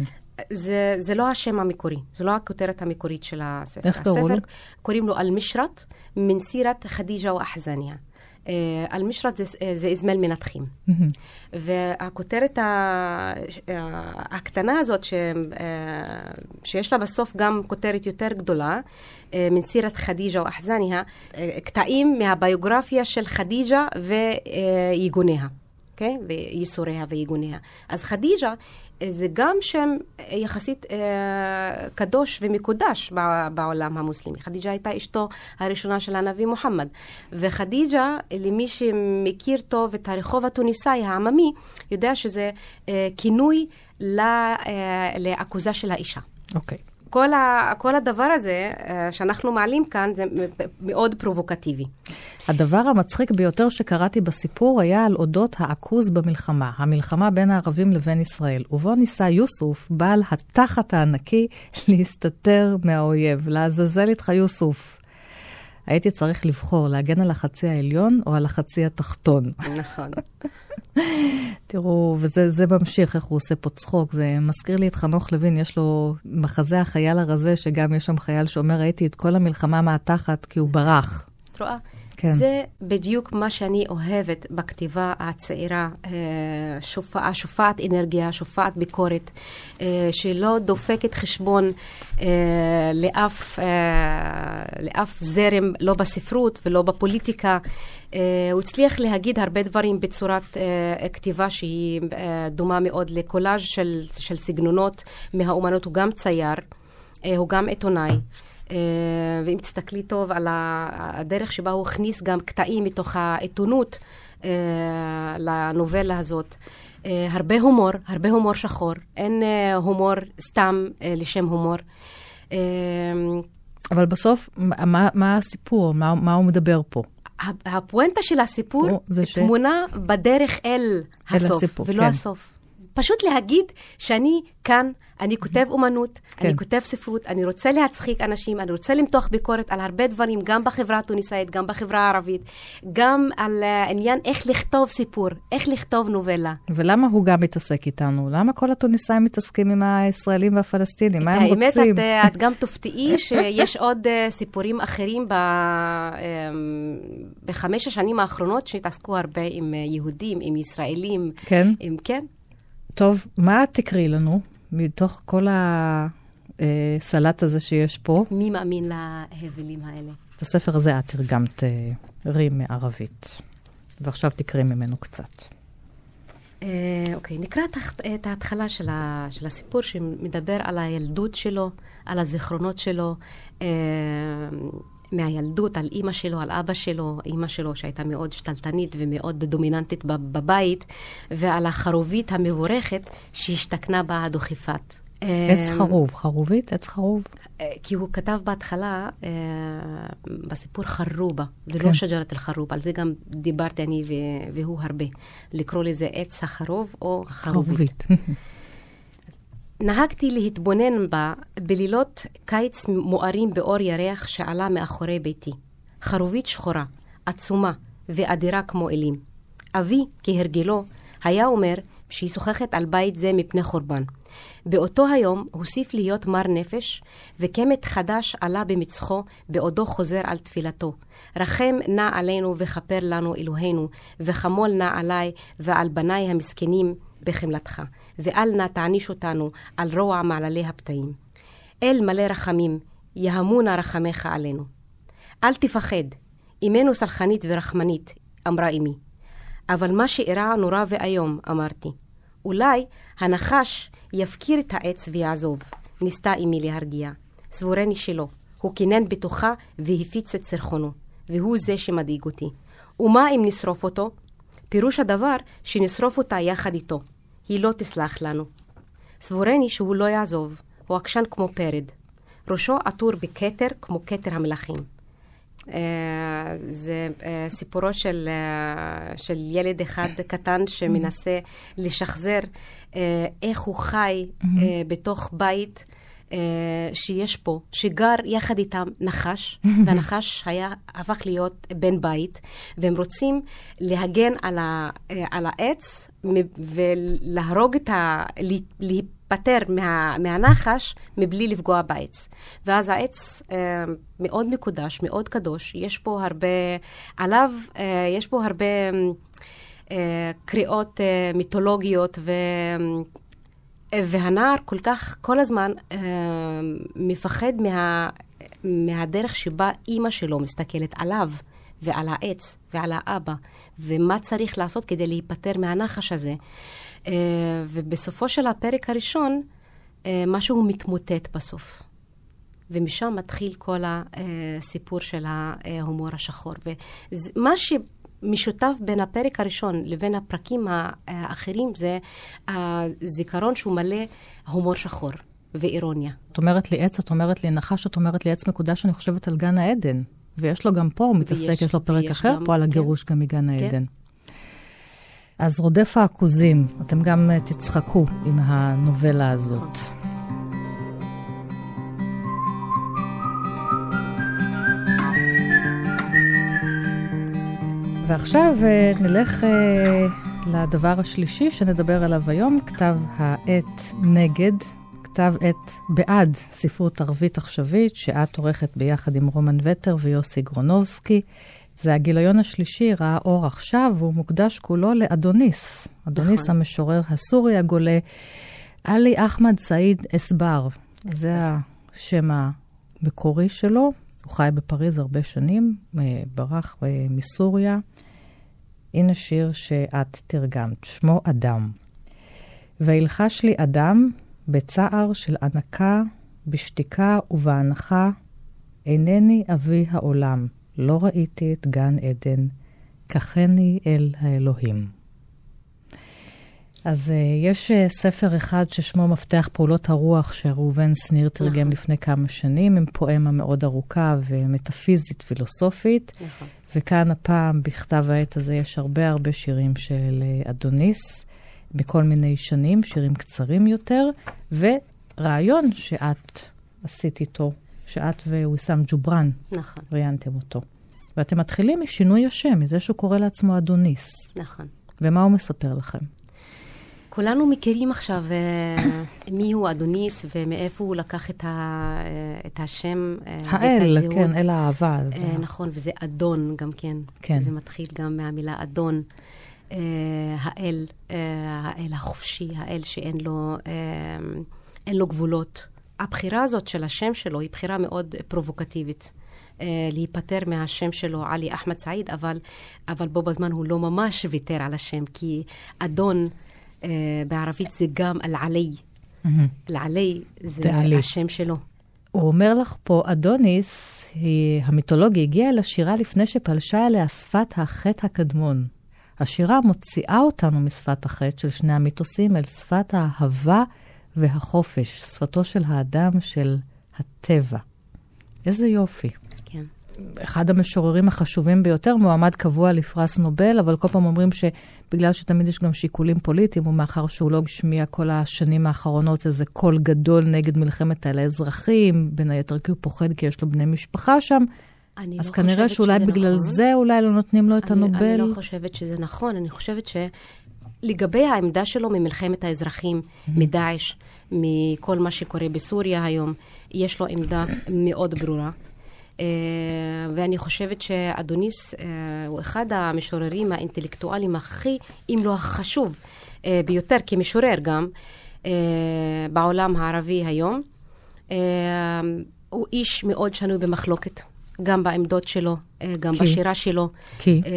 זה, זה לא השם המקורי, זו לא הכותרת המקורית של הספר.
איך קראו לו?
קוראים לו אל-משרת, מן סירת חדיג'ה ואחזניה. אל-משרת זה, זה אזמל מנתחים. והכותרת הקטנה הזאת, ש, שיש לה בסוף גם כותרת יותר גדולה, מן סירת חדיג'ה או אחזניה, קטעים מהביוגרפיה של חדיג'ה ויגוניה. אוקיי? Okay? וייסוריה ויגוניה. אז חדיג'ה זה גם שם יחסית אה, קדוש ומקודש בעולם המוסלמי. חדיג'ה הייתה אשתו הראשונה של הנביא מוחמד. וחדיג'ה, למי שמכיר טוב את הרחוב התוניסאי העממי, יודע שזה אה, כינוי אה, לעכוזה של האישה.
אוקיי. Okay.
כל, ה, כל הדבר הזה אה, שאנחנו מעלים כאן זה מאוד פרובוקטיבי.
הדבר המצחיק ביותר שקראתי בסיפור היה על אודות העכוז במלחמה, המלחמה בין הערבים לבין ישראל, ובו ניסה יוסוף, בעל התחת הענקי, להסתתר מהאויב. לעזאזל איתך יוסוף. הייתי צריך לבחור, להגן על החצי העליון או על החצי התחתון.
נכון.
תראו, וזה ממשיך, איך הוא עושה פה צחוק. זה מזכיר לי את חנוך לוין, יש לו מחזה החייל הרזה, שגם יש שם חייל שאומר, ראיתי את כל המלחמה מהתחת כי הוא ברח.
את רואה? כן. זה בדיוק מה שאני אוהבת בכתיבה הצעירה, אה, שופע, שופעת אנרגיה, שופעת ביקורת, אה, שלא דופקת חשבון אה, לאף, לאף זרם, לא בספרות ולא בפוליטיקה. הוא הצליח להגיד הרבה דברים בצורת כתיבה שהיא דומה מאוד לקולאז' של, של סגנונות מהאומנות. הוא גם צייר, הוא גם עיתונאי. אה, ואם תסתכלי טוב על הדרך שבה הוא הכניס גם קטעים מתוך העיתונות אה, לנובלה הזאת. אה, הרבה הומור, הרבה הומור שחור. אין הומור סתם לשם הומור.
אבל בסוף, מה, מה הסיפור? מה, מה הוא מדבר פה?
הפואנטה של הסיפור תמונה ש... בדרך אל הסוף, הסיפור, ולא כן. הסוף. פשוט להגיד שאני כאן, אני כותב אומנות, כן. אני כותב ספרות, אני רוצה להצחיק אנשים, אני רוצה למתוח ביקורת על הרבה דברים, גם בחברה התוניסאית, גם בחברה הערבית, גם על העניין uh, איך לכתוב סיפור, איך לכתוב נובלה.
ולמה הוא גם מתעסק איתנו? למה כל התוניסאים מתעסקים עם הישראלים והפלסטינים? מה הם
רוצים?
האמת,
את, את גם תופתעי שיש עוד uh, סיפורים אחרים ב, um, בחמש השנים האחרונות שהתעסקו הרבה עם יהודים, עם ישראלים.
כן?
עם, כן.
טוב, מה תקראי לנו מתוך כל הסלט הזה שיש פה?
מי מאמין להבלים האלה?
את הספר הזה את תרגמת אה, רים מערבית, ועכשיו תקראי ממנו קצת.
אה, אוקיי, נקרא את ההתחלה של, ה, של הסיפור שמדבר על הילדות שלו, על הזיכרונות שלו. מהילדות על אימא שלו, על אבא שלו, אימא שלו שהייתה מאוד שתלטנית ומאוד דומיננטית בבית, ועל החרובית המבורכת שהשתכנה בה הדוכיפת.
עץ אמ, חרוב, חרובית, עץ חרוב.
כי הוא כתב בהתחלה אה, בסיפור חרובה, ולא כן. שג'רת אל-חרוב, על זה גם דיברתי אני והוא הרבה, לקרוא לזה עץ החרוב או חרובית. חרובית. נהגתי להתבונן בה בלילות קיץ מוארים באור ירח שעלה מאחורי ביתי. חרובית שחורה, עצומה ואדירה כמו אלים. אבי, כהרגלו, היה אומר שהיא שוחחת על בית זה מפני חורבן. באותו היום הוסיף להיות מר נפש, וקמת חדש עלה במצחו בעודו חוזר על תפילתו. רחם נא עלינו וכפר לנו אלוהינו, וחמול נא עלי ועל בניי המסכנים בחמלתך. ואל נא תעניש אותנו על רוע מעללי הפתאים. אל מלא רחמים, יהמו נא רחמך עלינו. אל תפחד, אמנו סלחנית ורחמנית, אמרה אמי. אבל מה שאירע נורא ואיום, אמרתי. אולי הנחש יפקיר את העץ ויעזוב, ניסתה אמי להרגיע. סבורני שלא. הוא קינן בתוכה והפיץ את סרחונו, והוא זה שמדאיג אותי. ומה אם נשרוף אותו? פירוש הדבר שנשרוף אותה יחד איתו. היא לא תסלח לנו. סבורני שהוא לא יעזוב, הוא עקשן כמו פרד. ראשו עטור בכתר כמו כתר המלכים. Uh, זה uh, סיפורו של, uh, של ילד אחד קטן שמנסה לשחזר איך הוא חי uh, בתוך בית שיש פה, שגר יחד איתם נחש, והנחש היה, הפך להיות בן בית, והם רוצים להגן על, ה, uh, על העץ ולהרוג את ה... להיפטר מה, מהנחש מבלי לפגוע בעץ. ואז העץ אה, מאוד מקודש, מאוד קדוש, יש פה הרבה, עליו אה, יש פה הרבה אה, קריאות אה, מיתולוגיות ו... והנער כל כך, כל הזמן אה, מפחד מה, מהדרך שבה אימא שלו מסתכלת עליו ועל העץ ועל האבא, ומה צריך לעשות כדי להיפטר מהנחש הזה. אה, ובסופו של הפרק הראשון, אה, משהו מתמוטט בסוף. ומשם מתחיל כל הסיפור של ההומור השחור. ומה שמשותף בין הפרק הראשון לבין הפרקים האחרים זה הזיכרון שהוא מלא הומור שחור ואירוניה.
את אומרת לי עץ, את אומרת לי נחש, את אומרת לי עץ מקודש, אני חושבת על גן העדן. ויש לו גם פה, הוא מתעסק, יש לו פרק אחר, גם, פה על הגירוש כן. גם מגן כן. העדן. אז רודף העכוזים, אתם גם אה, תצחקו עם הנובלה הזאת. ועכשיו אה, נלך אה, לדבר השלישי שנדבר עליו היום, כתב העת נגד, כתב עת בעד ספרות ערבית עכשווית, שאת עורכת ביחד עם רומן וטר ויוסי גרונובסקי. זה הגיליון השלישי, ראה אור עכשיו, והוא מוקדש כולו לאדוניס. אדוניס נכון. המשורר הסורי הגולה, עלי אחמד סעיד אסבר. זה השם המקורי שלו. הוא חי בפריז הרבה שנים, אה, ברח אה, מסוריה. הנה שיר שאת תרגמת, שמו אדם. וילחש לי אדם בצער של ענקה, בשתיקה ובהנחה, אינני אבי העולם. לא ראיתי את גן עדן, קחני אל האלוהים. אז uh, יש uh, ספר אחד ששמו מפתח פעולות הרוח, שראובן שניר תרגם נכון. לפני כמה שנים, עם פואמה מאוד ארוכה ומטאפיזית פילוסופית. נכון. וכאן הפעם, בכתב העת הזה, יש הרבה הרבה שירים של uh, אדוניס, בכל מיני שנים, שירים קצרים יותר, ורעיון שאת עשית איתו שאת וויסאם ג'ובראן נכון. ראיינתם אותו. ואתם מתחילים משינוי השם, מזה שהוא קורא לעצמו אדוניס.
נכון.
ומה הוא מספר לכם?
כולנו מכירים עכשיו uh, מי הוא אדוניס ומאיפה הוא לקח את, ה, uh, את השם,
uh, האל, את הזהות. כן, אל האהבה.
נכון, וזה אדון גם כן. כן. זה מתחיל גם מהמילה אדון. האל, האל החופשי, האל שאין לו, uh, לו גבולות. הבחירה הזאת של השם שלו היא בחירה מאוד פרובוקטיבית. להיפטר מהשם שלו, עלי אחמד סעיד, אבל, אבל בו בזמן הוא לא ממש ויתר על השם, כי אדון בערבית זה גם אל-עלי. אל-עלי זה. השם שלו.
הוא אומר לך פה, אדוניס, היא, המיתולוגיה הגיעה לשירה לפני שפלשה אליה שפת החטא הקדמון. השירה מוציאה אותנו משפת החטא של שני המיתוסים אל שפת האהבה והחופש, שפתו של האדם, של הטבע. איזה יופי. אחד המשוררים החשובים ביותר, מועמד קבוע לפרס נובל, אבל כל פעם אומרים שבגלל שתמיד יש גם שיקולים פוליטיים, ומאחר שהוא לא השמיע כל השנים האחרונות איזה קול גדול נגד מלחמת על האזרחים, בין היתר כי הוא פוחד כי יש לו בני משפחה שם, אז לא כנראה שאולי בגלל נכון. זה אולי לא נותנים לו את אני, הנובל.
אני לא חושבת שזה נכון, אני חושבת ש... לגבי העמדה שלו ממלחמת האזרחים, mm-hmm. מדאעש, מכל מה שקורה בסוריה היום, יש לו עמדה מאוד ברורה. Uh, ואני חושבת שאדוניס uh, הוא אחד המשוררים האינטלקטואלים הכי, אם לא החשוב uh, ביותר, כמשורר גם, בעולם הערבי היום. הוא איש מאוד שנוי במחלוקת. גם בעמדות שלו, אה, גם כי. בשירה שלו.
כי?
אה,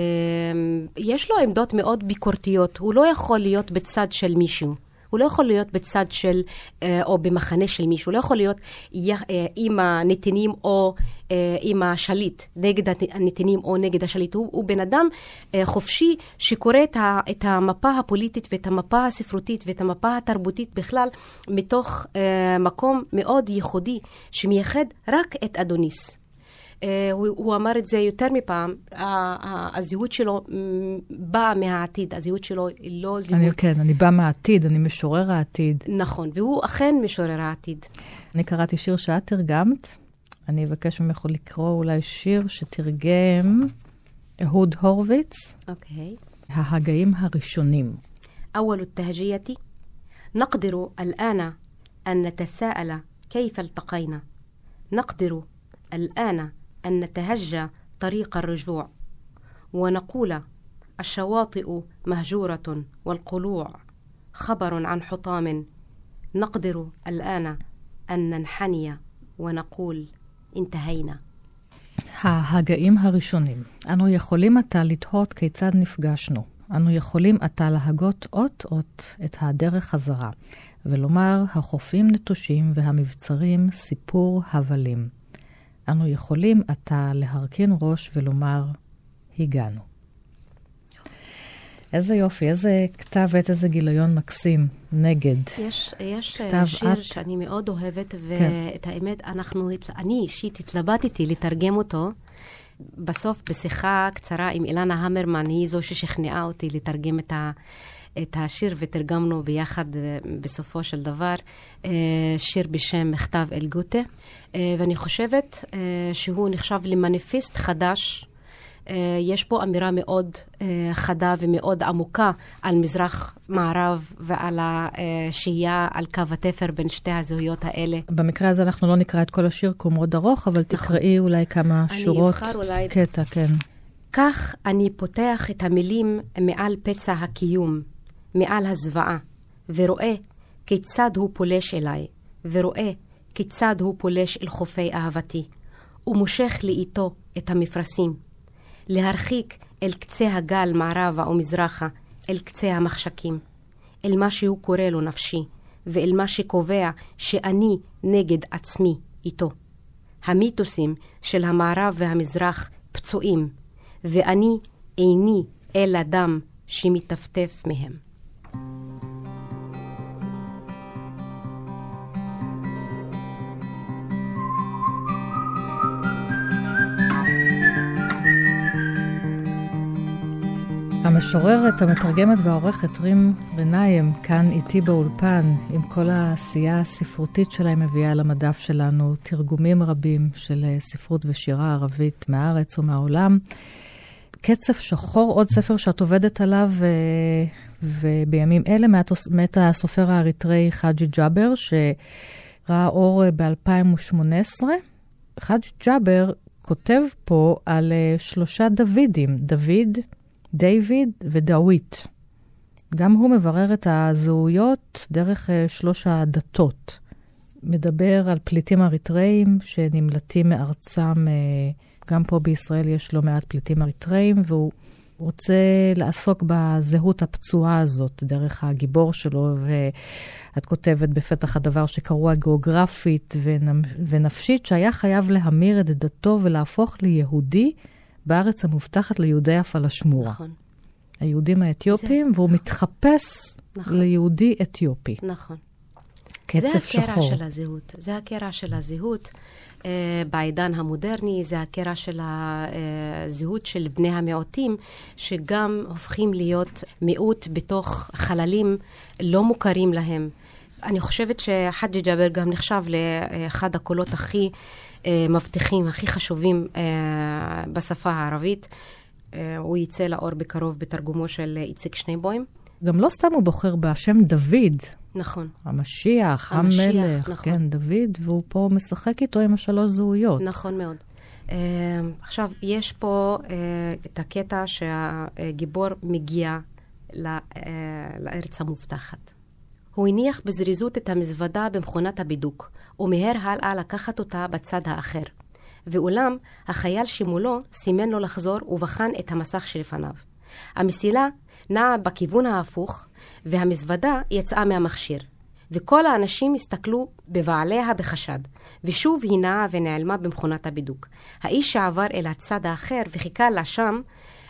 יש לו עמדות מאוד ביקורתיות. הוא לא יכול להיות בצד של מישהו. הוא לא יכול להיות בצד של, אה, או במחנה של מישהו. הוא לא יכול להיות עם הנתינים או עם השליט, נגד הנתינים או נגד השליט. הוא, הוא בן אדם חופשי שקורא את המפה הפוליטית ואת המפה הספרותית ואת המפה התרבותית בכלל מתוך מקום מאוד ייחודי, שמייחד רק את אדוניס. אה, הוא, הוא אמר את זה יותר מפעם, הזהות שלו באה מהעתיד, הזהות שלו היא לא זהות...
אני, כן, אני באה מהעתיד, אני משורר העתיד.
נכון, והוא אכן משורר העתיד.
אני קראתי שיר שאת תרגמת, אני אבקש ממך לקרוא אולי שיר שתרגם אהוד הורוביץ.
אוקיי.
ההגאים הראשונים.
أول التهجية نقدر الآن أن نتساءل كيف التقينا نقدر الآن أن نتهجى طريق الرجوع ونقول الشواطئ مهجورة والقلوع خبر عن حطام نقدر الآن أن ننحني ונקול انتهينا.
ההגאים הראשונים. אנו יכולים עתה לתהות כיצד נפגשנו. אנו יכולים עתה להגות אות-אות את הדרך חזרה, ולומר, החופים נטושים והמבצרים סיפור הבלים. אנו יכולים עתה להרכין ראש ולומר, הגענו. איזה יופי, איזה כתב עת, איזה גיליון מקסים, נגד.
יש, יש אה, שיר את... שאני מאוד אוהבת, ואת כן. האמת, אנחנו, אני אישית התלבטתי לתרגם אותו. בסוף, בשיחה קצרה עם אילנה המרמן, היא זו ששכנעה אותי לתרגם את, ה, את השיר, ותרגמנו ביחד אה, בסופו של דבר אה, שיר בשם מכתב אל גוטה. ואני חושבת שהוא נחשב למניפיסט חדש. אה, יש פה אמירה מאוד אה, חדה ומאוד עמוקה על מזרח-מערב ועל השהייה על קו התפר בין שתי הזהויות האלה.
במקרה הזה אנחנו לא נקרא את כל השיר, כי הוא מאוד ארוך, אבל נכון. תקראי אולי כמה אני שורות. אני אבחר אולי... קטע, כן.
כך אני פותח את המילים מעל פצע הקיום, מעל הזוועה, ורואה כיצד הוא פולש אליי, ורואה כיצד הוא פולש אל חופי אהבתי, ומושך לאיתו את המפרשים. להרחיק אל קצה הגל מערבה ומזרחה, אל קצה המחשכים, אל מה שהוא קורא לו נפשי, ואל מה שקובע שאני נגד עצמי איתו. המיתוסים של המערב והמזרח פצועים, ואני איני אלא דם שמטפטף מהם.
המשוררת, המתרגמת והעורכת רים רנאיים כאן איתי באולפן, עם כל העשייה הספרותית שלה, מביאה למדף שלנו תרגומים רבים של אה, ספרות ושירה ערבית מהארץ ומהעולם. קצף שחור, עוד ספר שאת עובדת עליו. אה, ובימים אלה מת הסופר האריתראי חאג'י ג'אבר, שראה אור אה, ב-2018. חאג'י ג'אבר כותב פה על שלושה דוידים, דוד, דיוויד ודאווית. גם הוא מברר את הזהויות דרך uh, שלוש הדתות. מדבר על פליטים אריתראים שנמלטים מארצם, גם פה בישראל יש לא מעט פליטים אריתראים, והוא רוצה לעסוק בזהות הפצועה הזאת דרך הגיבור שלו, ואת כותבת בפתח הדבר שקרוע גיאוגרפית ונפשית, שהיה חייב להמיר את דתו ולהפוך ליהודי. בארץ המובטחת ליהודי הפלשמורה. נכון. היהודים האתיופים, זה... והוא נכון. מתחפש נכון. ליהודי אתיופי.
נכון.
קצף שחור.
זה הקרע של הזהות. זה הקרע של הזהות. Uh, בעידן המודרני, זה הקרע של הזהות של בני המיעוטים, שגם הופכים להיות מיעוט בתוך חללים לא מוכרים להם. אני חושבת שחאג'י ג'אבר גם נחשב לאחד הקולות הכי אה, מבטיחים הכי חשובים אה, בשפה הערבית. אה, הוא יצא לאור בקרוב בתרגומו של איציק שנייבוים.
גם לא סתם הוא בוחר בשם דוד.
נכון.
המשיח, המשיח המלך, נכון. כן, דוד, והוא פה משחק איתו עם השלוש זהויות.
נכון מאוד. Uh, עכשיו, יש פה uh, את הקטע שהגיבור מגיע לא, uh, לארץ המובטחת. הוא הניח בזריזות את המזוודה במכונת הבידוק, ומיהר הלאה לקחת אותה בצד האחר. ואולם, החייל שמולו סימן לו לחזור ובחן את המסך שלפניו. המסילה נעה בכיוון ההפוך, והמזוודה יצאה מהמכשיר. וכל האנשים הסתכלו בבעליה בחשד, ושוב היא נעה ונעלמה במכונת הבידוק. האיש שעבר אל הצד האחר וחיכה לה שם,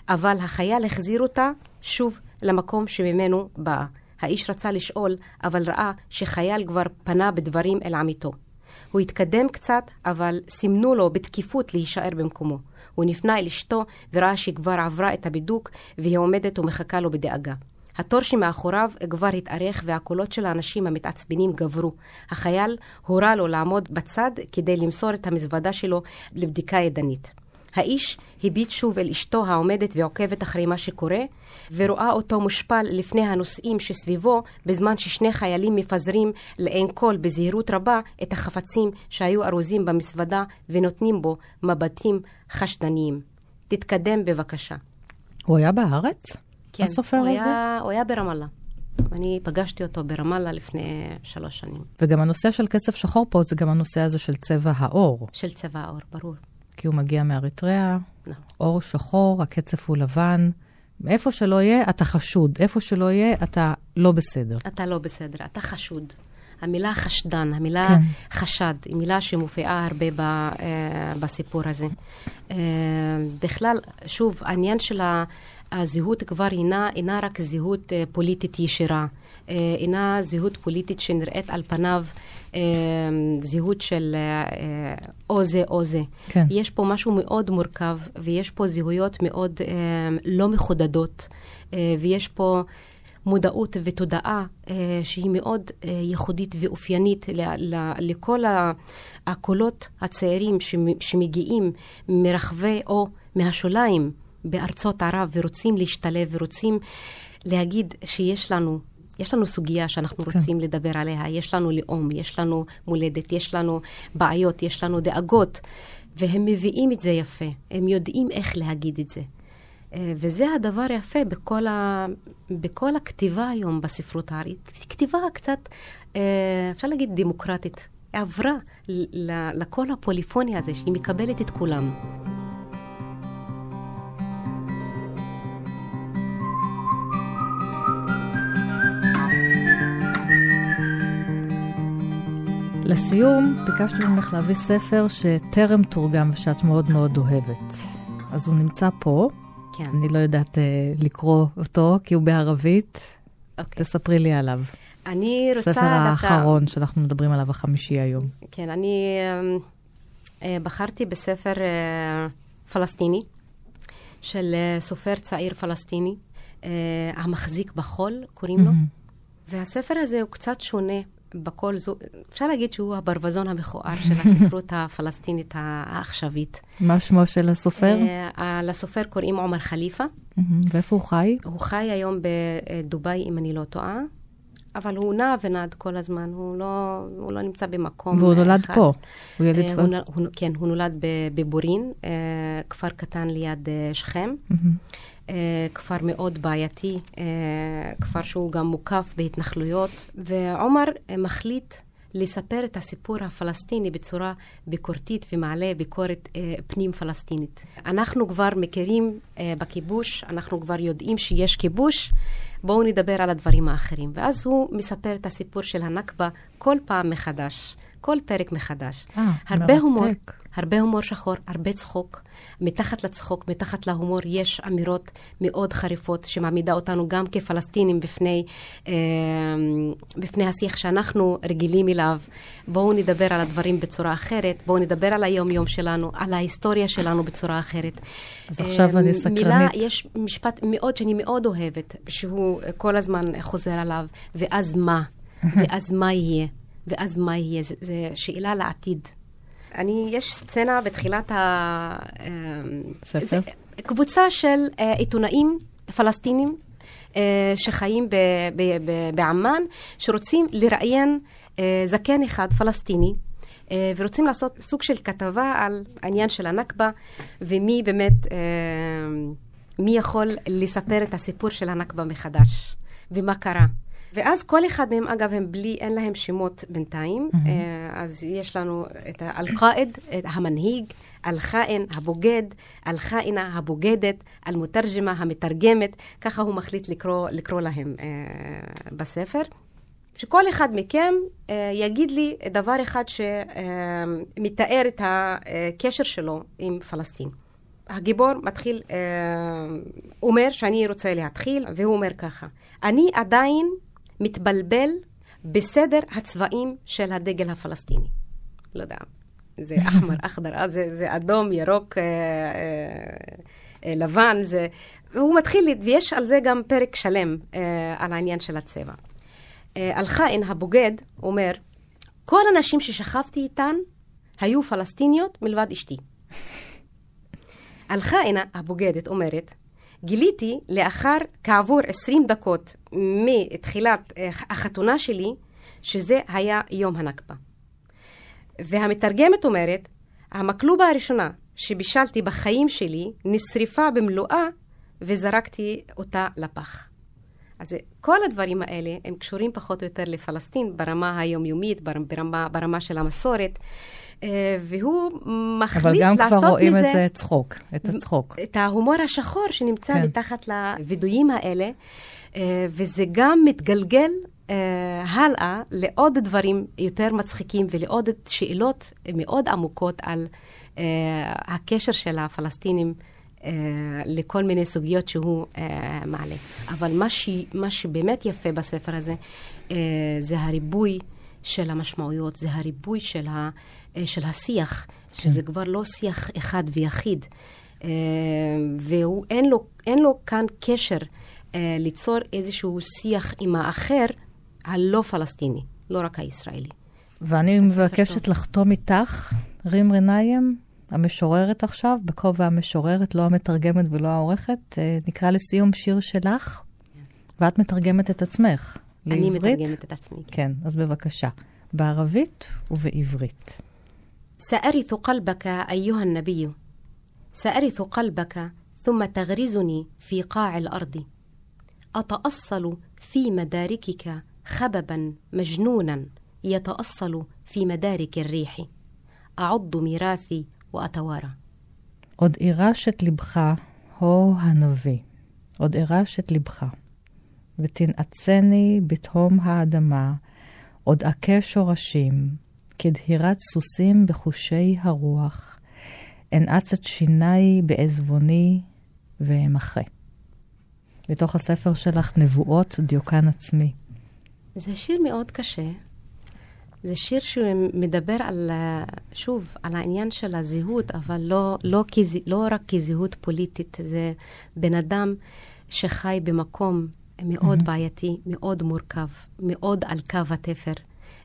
אבל החייל החזיר אותה שוב למקום שממנו באה. האיש רצה לשאול, אבל ראה שחייל כבר פנה בדברים אל עמיתו. הוא התקדם קצת, אבל סימנו לו בתקיפות להישאר במקומו. הוא נפנה אל אשתו וראה שהיא כבר עברה את הבידוק והיא עומדת ומחכה לו בדאגה. התור שמאחוריו כבר התארך והקולות של האנשים המתעצבנים גברו. החייל הורה לו לעמוד בצד כדי למסור את המזוודה שלו לבדיקה ידנית. האיש הביט שוב אל אשתו העומדת ועוקבת אחרי מה שקורה, ורואה אותו מושפל לפני הנוסעים שסביבו, בזמן ששני חיילים מפזרים לעין כל בזהירות רבה את החפצים שהיו ארוזים במסוודה ונותנים בו מבטים חשדניים. תתקדם בבקשה.
הוא היה בארץ?
כן,
הסופר
הוא
הזה?
היה, הוא היה ברמאללה. אני פגשתי אותו ברמאללה לפני שלוש שנים.
וגם הנושא של כסף שחור פה זה גם הנושא הזה של צבע העור.
של צבע העור, ברור.
כי הוא מגיע מאריתריאה. עור שחור, הקצף הוא לבן. איפה שלא יהיה, אתה חשוד. איפה שלא יהיה, אתה לא בסדר.
אתה לא בסדר, אתה חשוד. המילה חשדן, המילה
כן.
חשד, היא מילה שמופיעה הרבה ב, אה, בסיפור הזה. אה, בכלל, שוב, העניין של הזהות כבר אינה, אינה רק זהות אה, פוליטית ישירה, אה, אינה זהות פוליטית שנראית על פניו אה, זהות של אה, אה, או זה או זה.
כן.
יש פה משהו מאוד מורכב, ויש פה זהויות מאוד אה, לא מחודדות, אה, ויש פה מודעות ותודעה אה, שהיא מאוד אה, ייחודית ואופיינית ל, ל, לכל ה- הקולות הצעירים שמ- שמגיעים מרחבי או מהשוליים בארצות ערב ורוצים להשתלב ורוצים להגיד שיש לנו יש לנו סוגיה שאנחנו
כן.
רוצים לדבר עליה, יש לנו לאום, יש לנו מולדת, יש לנו בעיות, יש לנו דאגות, והם מביאים את זה יפה, הם יודעים איך להגיד את זה. אה, וזה הדבר היפה בכל, ה... בכל הכתיבה היום בספרות הארית. כתיבה קצת, אה, אפשר להגיד, דמוקרטית. עברה לקול הפוליפוני הזה, שהיא מקבלת את כולם.
לסיום, ביקשתי ממך להביא ספר שטרם תורגם ושאת מאוד מאוד אוהבת. אז הוא נמצא פה,
כן.
אני לא יודעת אה, לקרוא אותו, כי הוא בערבית.
אוקיי.
תספרי לי עליו.
אני רוצה
הספר
דווקא...
האחרון שאנחנו מדברים עליו, החמישי היום.
כן, אני אה, אה, בחרתי בספר אה, פלסטיני של אה, סופר צעיר פלסטיני, אה, המחזיק בחול, קוראים לו.
מהמם.
והספר הזה הוא קצת שונה בכל זו, אפשר להגיד שהוא הברווזון המכוער של הספרות הפלסטינית העכשווית.
מה שמו של הסופר?
אה, לסופר קוראים עומר חליפה.
ואיפה הוא חי?
הוא חי היום בדובאי, אם אני לא טועה, אבל הוא נע ונד כל הזמן, הוא לא, הוא לא נמצא במקום
והוא
אה,
נולד
אחד.
פה. הוא ילד
אה,
פה.
הוא, נ- הוא, כן, הוא נולד בבורין, אה, כפר קטן ליד אה, שכם.
מהמם.
אה, כפר מאוד בעייתי, אה, כפר שהוא גם מוקף בהתנחלויות, ועומר אה, מחליט לספר את הסיפור הפלסטיני בצורה ביקורתית ומעלה ביקורת אה, פנים פלסטינית. אנחנו כבר מכירים אה, בכיבוש, אנחנו כבר יודעים שיש כיבוש, בואו נדבר על הדברים האחרים. ואז הוא מספר את הסיפור של הנכבה כל פעם מחדש, כל פרק מחדש.
אה,
הרבה
מרתק.
הומור. הרבה הומור שחור, הרבה צחוק. מתחת לצחוק, מתחת להומור, יש אמירות מאוד חריפות שמעמידה אותנו גם כפלסטינים בפני, אה, בפני השיח שאנחנו רגילים אליו. בואו נדבר על הדברים בצורה אחרת, בואו נדבר על היום-יום שלנו, על ההיסטוריה שלנו בצורה אחרת.
אז עכשיו אני
אה,
סקרנית.
מילה, יש משפט מאוד שאני מאוד אוהבת, שהוא כל הזמן חוזר עליו, ואז מה? ואז מה יהיה? ואז מה יהיה? זו שאלה לעתיד. אני, יש סצנה בתחילת ה... אה,
ספר?
זה קבוצה של אה, עיתונאים פלסטינים אה, שחיים ב, ב, ב, בעמאן, שרוצים לראיין אה, זקן אחד פלסטיני. ורוצים לעשות סוג של כתבה על העניין של הנכבה, ומי באמת, מי יכול לספר את הסיפור של הנכבה מחדש, ומה קרה. ואז כל אחד מהם, אגב, הם בלי, אין להם שמות בינתיים. Mm-hmm. אז יש לנו את אל-קאיד, המנהיג, אל-חאין, הבוגד, אל-חאינה, הבוגדת, אל-מותרג'מה, המתרגמת. ככה הוא מחליט לקרוא, לקרוא להם אה, בספר. שכל אחד מכם אה, יגיד לי דבר אחד שמתאר את הקשר שלו עם פלסטין. הגיבור מתחיל, אה, אומר שאני רוצה להתחיל, והוא אומר ככה: אני עדיין מתבלבל בסדר הצבעים של הדגל הפלסטיני. לא יודע, זה אחמר, אחדר, זה, זה אדום, ירוק, אה, אה, אה, לבן, זה... והוא מתחיל, ויש על זה גם פרק שלם, אה, על העניין של הצבע. אה, אל-חאין, הבוגד, אומר, כל הנשים ששכבתי איתן היו פלסטיניות מלבד אשתי. אלחאינה, הבוגדת, אומרת, גיליתי לאחר, כעבור 20 דקות מתחילת אה, החתונה שלי, שזה היה יום הנכבה. והמתרגמת אומרת, המקלובה הראשונה שבישלתי בחיים שלי נשרפה במלואה וזרקתי אותה לפח. אז כל הדברים האלה הם קשורים פחות או יותר לפלסטין ברמה היומיומית, ברמה, ברמה של המסורת. אה, והוא מחליט לעשות מזה...
אבל גם כבר רואים את זה צחוק, את הצחוק.
את ההומור השחור שנמצא כן. מתחת לווידויים האלה, אה, וזה גם מתגלגל uh, הלאה לעוד דברים יותר מצחיקים ולעוד שאלות מאוד עמוקות על uh, הקשר של הפלסטינים uh, לכל מיני סוגיות שהוא uh, מעלה. אבל מה, ש, מה שבאמת יפה בספר הזה, uh, זה הריבוי של המשמעויות, זה הריבוי של, ה, uh, של השיח, כן. שזה כבר לא שיח אחד ויחיד. Uh, ואין לו, לו כאן קשר uh, ליצור איזשהו שיח עם האחר, הלא פלסטיני, לא רק הישראלי.
ואני מבקשת לחתום איתך, רים רניים, המשוררת עכשיו, בכובע המשוררת, לא המתרגמת ולא העורכת. אה, נקרא לסיום שיר שלך, ואת מתרגמת את עצמך
לעברית. אני מתרגמת את עצמי.
כן, אז בבקשה, בערבית ובעברית.
سأرث قلبك أيها النبي سأرث قلبك ثم تغرزني في قاع الأرض أتأصل في مداركك خببا مجنونا يتأصل في مدارك الريح أعض ميراثي وأتوارى
עוד אירש את לבך, הו הנביא, עוד אירש את לבך, ותנעצני בתהום האדמה, עוד אכה שורשים, כדהירת סוסים בחושי הרוח, אנעץ את שיניי בעזבוני ואמחה. לתוך הספר שלך, נבואות דיוקן עצמי.
זה שיר מאוד קשה. זה שיר שמדבר על, שוב, על העניין של הזהות, אבל לא, לא, כז, לא רק כזהות פוליטית, זה בן אדם שחי במקום מאוד mm-hmm. בעייתי, מאוד מורכב, מאוד על קו התפר.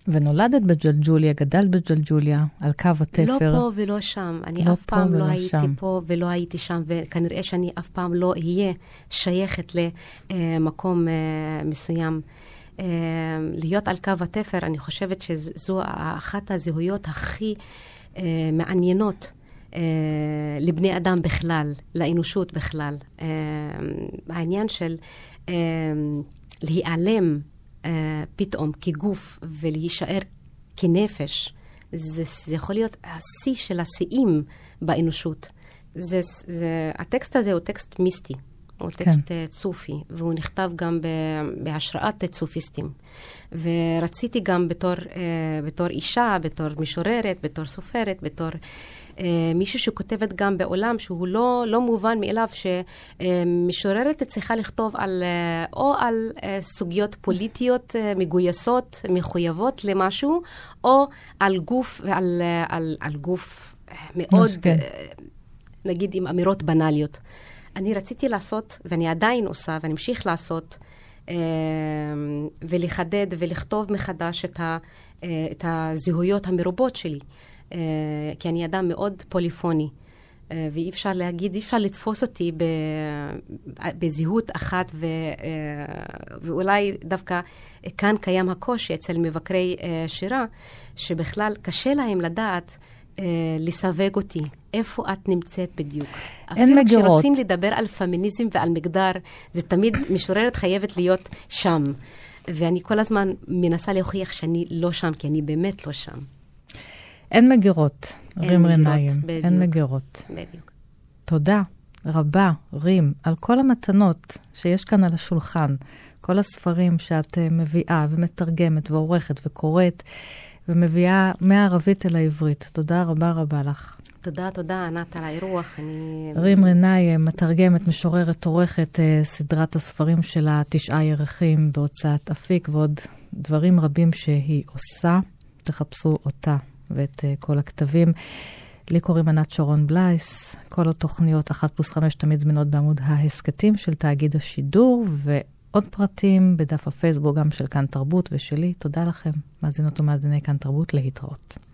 ונולדת בג'לג'וליה, גדלת בג'לג'וליה, על קו התפר.
לא פה ולא שם. אני לא אף פעם לא הייתי שם. פה ולא הייתי שם, וכנראה שאני אף פעם לא אהיה שייכת למקום אה, מסוים. אה, להיות על קו התפר, אני חושבת שזו אחת הזהויות הכי אה, מעניינות. Uh, לבני אדם בכלל, לאנושות בכלל. Uh, העניין של uh, להיעלם פתאום כגוף ולהישאר כנפש, זה, זה יכול להיות השיא של השיאים באנושות. זה, זה, הטקסט הזה הוא טקסט מיסטי. הוא כן. טקסט כן. צופי, והוא נכתב גם בהשראת צופיסטים. ורציתי גם בתור, אה, בתור אישה, בתור משוררת, בתור סופרת, בתור אה, מישהו שכותבת גם בעולם שהוא לא, לא מובן מאליו, שמשוררת צריכה לכתוב על, או על סוגיות פוליטיות מגויסות, מחויבות למשהו, או על גוף, על, על, על גוף מאוד. נגיד, עם אמירות בנאליות. אני רציתי לעשות, ואני עדיין עושה, ואני אמשיך לעשות, אה, ולחדד ולכתוב מחדש את, ה, אה, את הזהויות המרובות שלי. אה, כי אני אדם מאוד פוליפוני. ואי אפשר להגיד, אי אפשר לתפוס אותי בזהות אחת, ו, ואולי דווקא כאן קיים הקושי אצל מבקרי שירה, שבכלל קשה להם לדעת לסווג אותי, איפה את נמצאת בדיוק.
אין מגירות.
אפילו כשרוצים לדבר על פמיניזם ועל מגדר, זה תמיד, משוררת חייבת להיות שם. ואני כל הזמן מנסה להוכיח שאני לא שם, כי אני באמת לא שם.
אין מגירות, רים רנאים. אין מגירות.
בדיוק.
תודה רבה, רים, על כל המתנות שיש כאן על השולחן, כל הספרים שאת אה, מביאה ומתרגמת ועורכת וקוראת. ומביאה מהערבית אל העברית. תודה רבה רבה לך.
תודה, תודה, ענת, על האירוח. אני...
רים רנאי, מתרגמת, משוררת, עורכת אה, סדרת הספרים שלה, תשעה ירחים בהוצאת אפיק, ועוד דברים רבים שהיא עושה. תחפשו אותה ואת אה, כל הכתבים. לי קוראים ענת שרון בלייס, כל התוכניות, אחת פלוס חמש, תמיד זמינות בעמוד ההסכתים של תאגיד השידור, ועוד פרטים בדף הפייסבוק גם של כאן תרבות ושלי. תודה לכם, מאזינות ומאזיני כאן תרבות, להתראות.